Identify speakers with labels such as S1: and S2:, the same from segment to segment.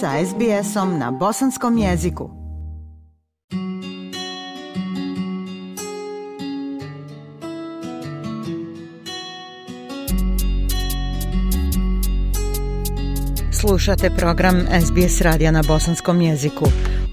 S1: sa SBS-om na bosanskom jeziku. Slušate program SBS radija na bosanskom jeziku.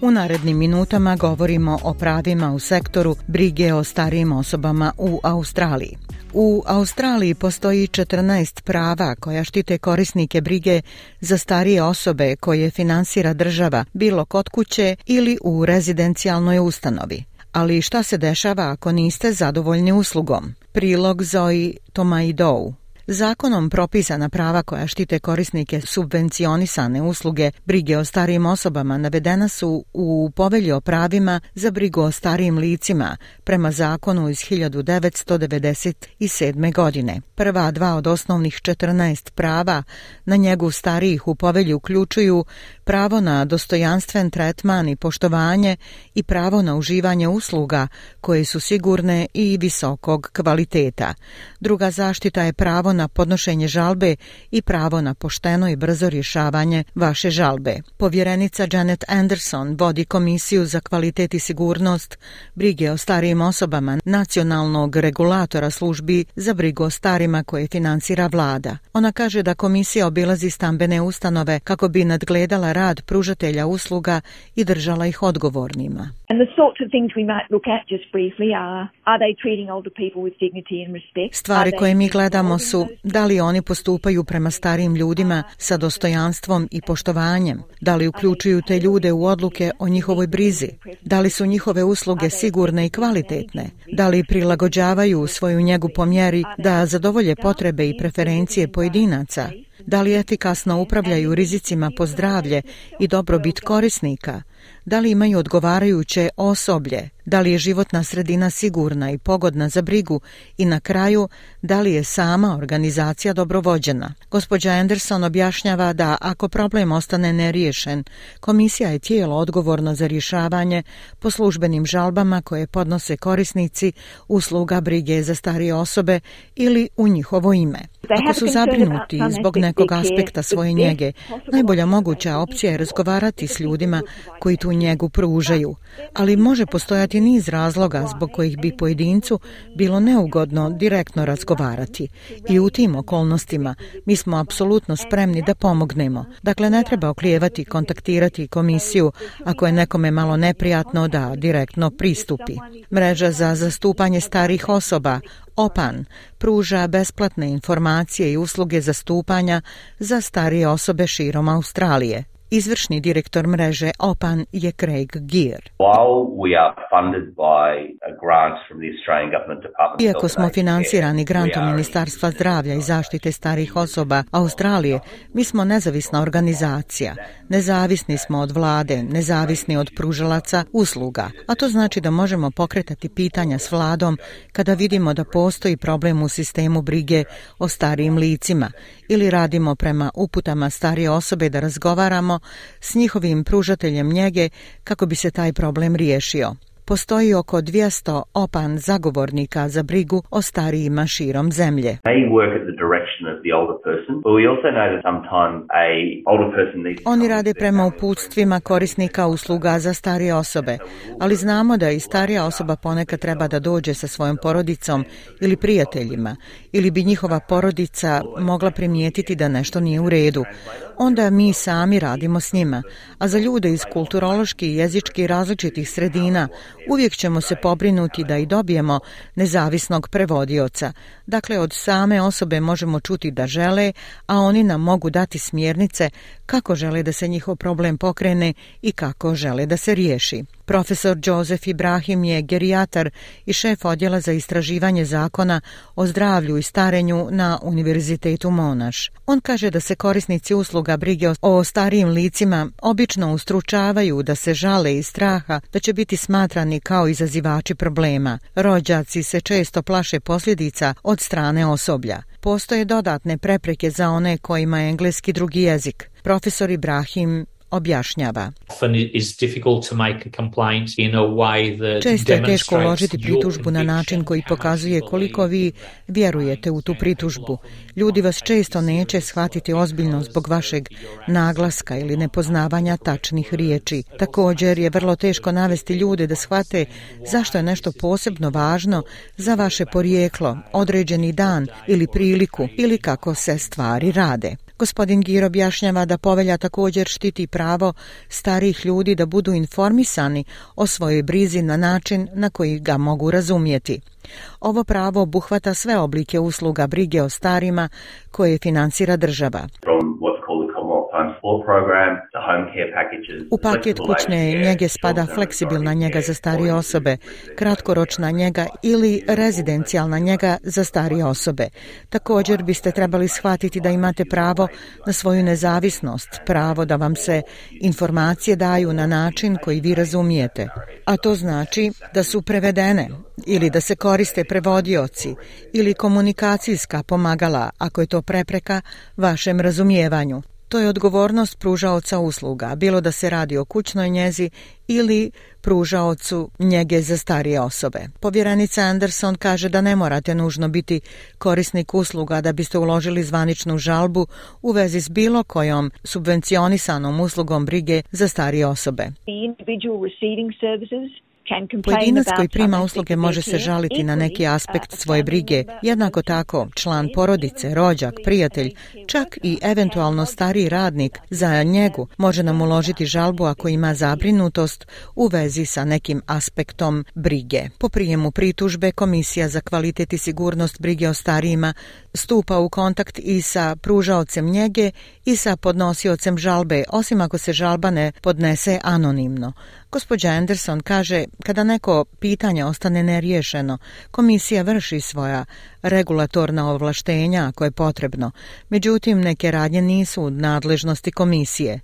S1: U narednim minutama govorimo o pravima u sektoru brige o starijim osobama u Australiji. U Australiji postoji 14 prava koja štite korisnike brige za starije osobe koje finansira država bilo kod kuće ili u rezidencijalnoj ustanovi. Ali šta se dešava ako niste zadovoljni uslugom? Prilog Zoe Tomaidou. Zakonom propisana prava koja štite korisnike subvencionisane usluge brige o starijim osobama navedena su u povelji o pravima za brigu o starijim licima prema zakonu iz 1997. godine. Prva dva od osnovnih 14 prava na njegu starijih u povelji uključuju pravo na dostojanstven tretman i poštovanje i pravo na uživanje usluga koje su sigurne i visokog kvaliteta. Druga zaštita je pravo na podnošenje žalbe i pravo na pošteno i brzo rješavanje vaše žalbe. Povjerenica Janet Anderson vodi Komisiju za kvalitet i sigurnost brige o starijim osobama nacionalnog regulatora službi za brigu o starima koje financira vlada. Ona kaže da komisija obilazi stambene ustanove kako bi nadgledala rad pružatelja usluga i držala ih odgovornima. And the sorts of things we might look at just briefly are, are they treating older people with dignity and respect? Stvari koje mi gledamo su da li oni postupaju prema starijim ljudima sa dostojanstvom i poštovanjem, da li uključuju te ljude u odluke o njihovoj brizi, da li su njihove usluge sigurne i kvalitetne, da li prilagođavaju svoju njegu po mjeri da zadovolje potrebe i preferencije pojedinaca, da li efikasno upravljaju rizicima po zdravlje i dobrobit korisnika, da li imaju odgovarajuće osoblje, da li je životna sredina sigurna i pogodna za brigu i na kraju da li je sama organizacija dobrovođena. Gospođa Anderson objašnjava da ako problem ostane neriješen, komisija je tijelo odgovorno za rješavanje po službenim žalbama koje podnose korisnici usluga brige za starije osobe ili u njihovo ime. Ako su zabrinuti zbog nekog aspekta svoje njege, najbolja moguća opcija je razgovarati s ljudima koji tu njegu pružaju, ali može postojati niz razloga zbog kojih bi pojedincu bilo neugodno direktno razgovarati. I u tim okolnostima mi smo apsolutno spremni da pomognemo. Dakle, ne treba oklijevati kontaktirati komisiju ako je nekome malo neprijatno da direktno pristupi. Mreža za zastupanje starih osoba OPAN pruža besplatne informacije i usluge zastupanja za starije osobe širom Australije. Izvršni direktor mreže OPAN je Craig Gear. Uh, Iako smo financirani grantom Ministarstva zdravlja i zaštite starih osoba Australije, mi smo nezavisna organizacija. Nezavisni smo od vlade, nezavisni od pružalaca usluga, a to znači da možemo pokretati pitanja s vladom kada vidimo da postoji problem u sistemu brige o starijim licima ili radimo prema uputama starije osobe da razgovaramo s njihovim pružateljem njege kako bi se taj problem riješio postoji oko 200 opan zagovornika za brigu o starijima širom zemlje. Oni rade prema uputstvima korisnika usluga za starije osobe, ali znamo da i starija osoba ponekad treba da dođe sa svojom porodicom ili prijateljima, ili bi njihova porodica mogla primijetiti da nešto nije u redu. Onda mi sami radimo s njima, a za ljude iz kulturološki i jezički različitih sredina Uvijek ćemo se pobrinuti da i dobijemo nezavisnog prevodioca. Dakle, od same osobe možemo čuti da žele, a oni nam mogu dati smjernice kako žele da se njihov problem pokrene i kako žele da se riješi. Profesor Jozef Ibrahim je gerijatar i šef odjela za istraživanje zakona o zdravlju i starenju na Univerzitetu Monaš. On kaže da se korisnici usluga brige o starijim licima obično ustručavaju da se žale iz straha da će biti smatrani kao izazivači problema. Rođaci se često plaše posljedica od strane osoblja. Postoje dodatne prepreke za one kojima je engleski drugi jezik. Profesor Ibrahim objašnjava. Često je teško uložiti pritužbu na način koji pokazuje koliko vi vjerujete u tu pritužbu. Ljudi vas često neće shvatiti ozbiljno zbog vašeg naglaska ili nepoznavanja tačnih riječi. Također je vrlo teško navesti ljude da shvate zašto je nešto posebno važno za vaše porijeklo, određeni dan ili priliku ili kako se stvari rade. Gospodin Gir objašnjava da povelja također štiti pravo starih ljudi da budu informisani o svojoj brizi na način na koji ga mogu razumjeti. Ovo pravo obuhvata sve oblike usluga brige o starima koje financira država. U paket kućne njege spada fleksibilna njega za starije osobe, kratkoročna njega ili rezidencijalna njega za starije osobe. Također biste trebali shvatiti da imate pravo na svoju nezavisnost, pravo da vam se informacije daju na način koji vi razumijete. A to znači da su prevedene ili da se koriste prevodioci ili komunikacijska pomagala ako je to prepreka vašem razumijevanju. To je odgovornost pružaoca usluga, bilo da se radi o kućnoj njezi ili pružaocu njege za starije osobe. Povjerenica Anderson kaže da ne morate nužno biti korisnik usluga da biste uložili zvaničnu žalbu u vezi s bilo kojom subvencionisanom uslugom brige za starije osobe. services Pojedinac koji prima usluge može se žaliti na neki aspekt uh, svoje brige, jednako tako član porodice, rođak, prijatelj, čak i eventualno stariji radnik za njegu može nam uložiti žalbu ako ima zabrinutost u vezi sa nekim aspektom brige. Po prijemu pritužbe Komisija za kvalitet i sigurnost brige o starijima stupa u kontakt i sa pružaocem njege i sa podnosiocem žalbe, osim ako se žalba ne podnese anonimno. Gospođa Anderson kaže kada neko pitanje ostane neriješeno, komisija vrši svoja regulatorna ovlaštenja ako je potrebno. Međutim, neke radnje nisu u nadležnosti komisije.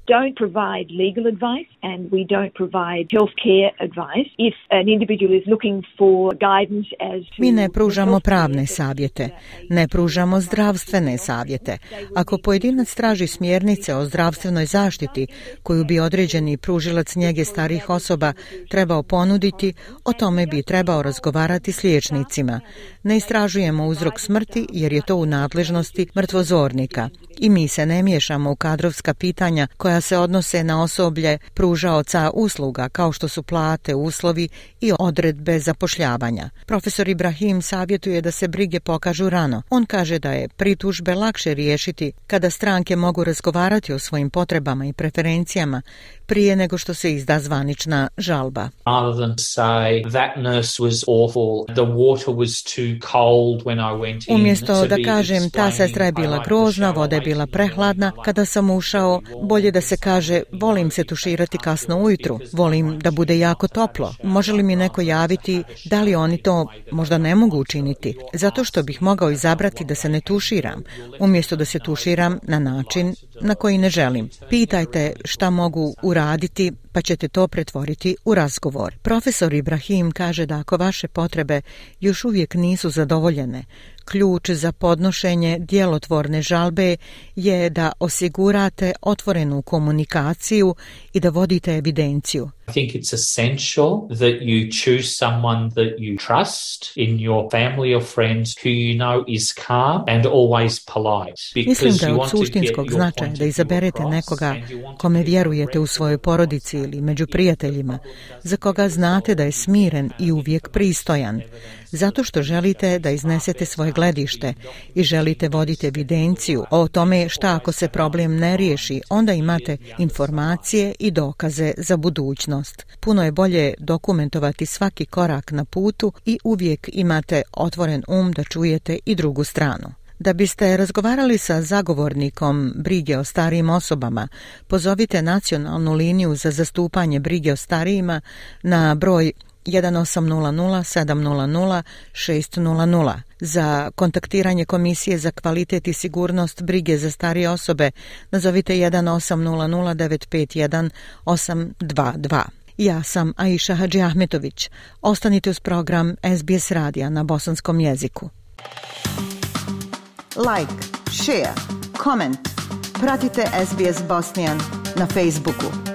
S1: Mi ne pružamo pravne savjete, ne pružamo zdravstvene savjete. Ako pojedinac traži smjernice o zdravstvenoj zaštiti koju bi određeni pružilac njege starih osoba trebao ponuditi, biti o tome bi trebao razgovarati s liječnicima. Ne istražujemo uzrok smrti jer je to u nadležnosti mrtvozornika i mi se ne miješamo u kadrovska pitanja koja se odnose na osoblje pružaoca usluga kao što su plate, uslovi i odredbe zapošljavanja. Profesor Ibrahim savjetuje da se brige pokažu rano. On kaže da je pritužbe lakše riješiti kada stranke mogu razgovarati o svojim potrebama i preferencijama prije nego što se izda zvanična žalba. Umjesto da kažem ta sestra je bila grozna, voda je bila prehladna kada sam ušao, bolje da se kaže volim se tuširati kasno ujutru, volim da bude jako toplo. Može li mi neko javiti da li oni to možda ne mogu učiniti? Zato što bih mogao izabrati da se ne tuširam, umjesto da se tuširam na način na koji ne želim. Pitajte šta mogu uraditi, pa ćete to pretvoriti u razgovor. Profesor Ibrahim kaže da ako vaše potrebe još uvijek nisu zadovoljene, ključ za podnošenje djelotvorne žalbe je da osigurate otvorenu komunikaciju i da vodite evidenciju. I think it's essential that you choose someone that you trust in your family or friends who you know is calm and always polite. Mislim da je od suštinskog značaja da izaberete nekoga kome vjerujete u svojoj porodici ili među prijateljima, za koga znate da je smiren i uvijek pristojan, zato što želite da iznesete svoje gledište i želite voditi evidenciju o tome šta ako se problem ne riješi, onda imate informacije i dokaze za budućnost. Puno je bolje dokumentovati svaki korak na putu i uvijek imate otvoren um da čujete i drugu stranu. Da biste razgovarali sa zagovornikom brige o starijim osobama, pozovite nacionalnu liniju za zastupanje brige o starijima na broj 1800 700 600. Za kontaktiranje Komisije za kvalitet i sigurnost brige za starije osobe nazovite 1800 951 822. Ja sam Aisha Hadži Ahmetović. Ostanite uz program SBS radija na bosanskom jeziku. Like, share, comment. Pratite SBS Bosnian na Facebooku.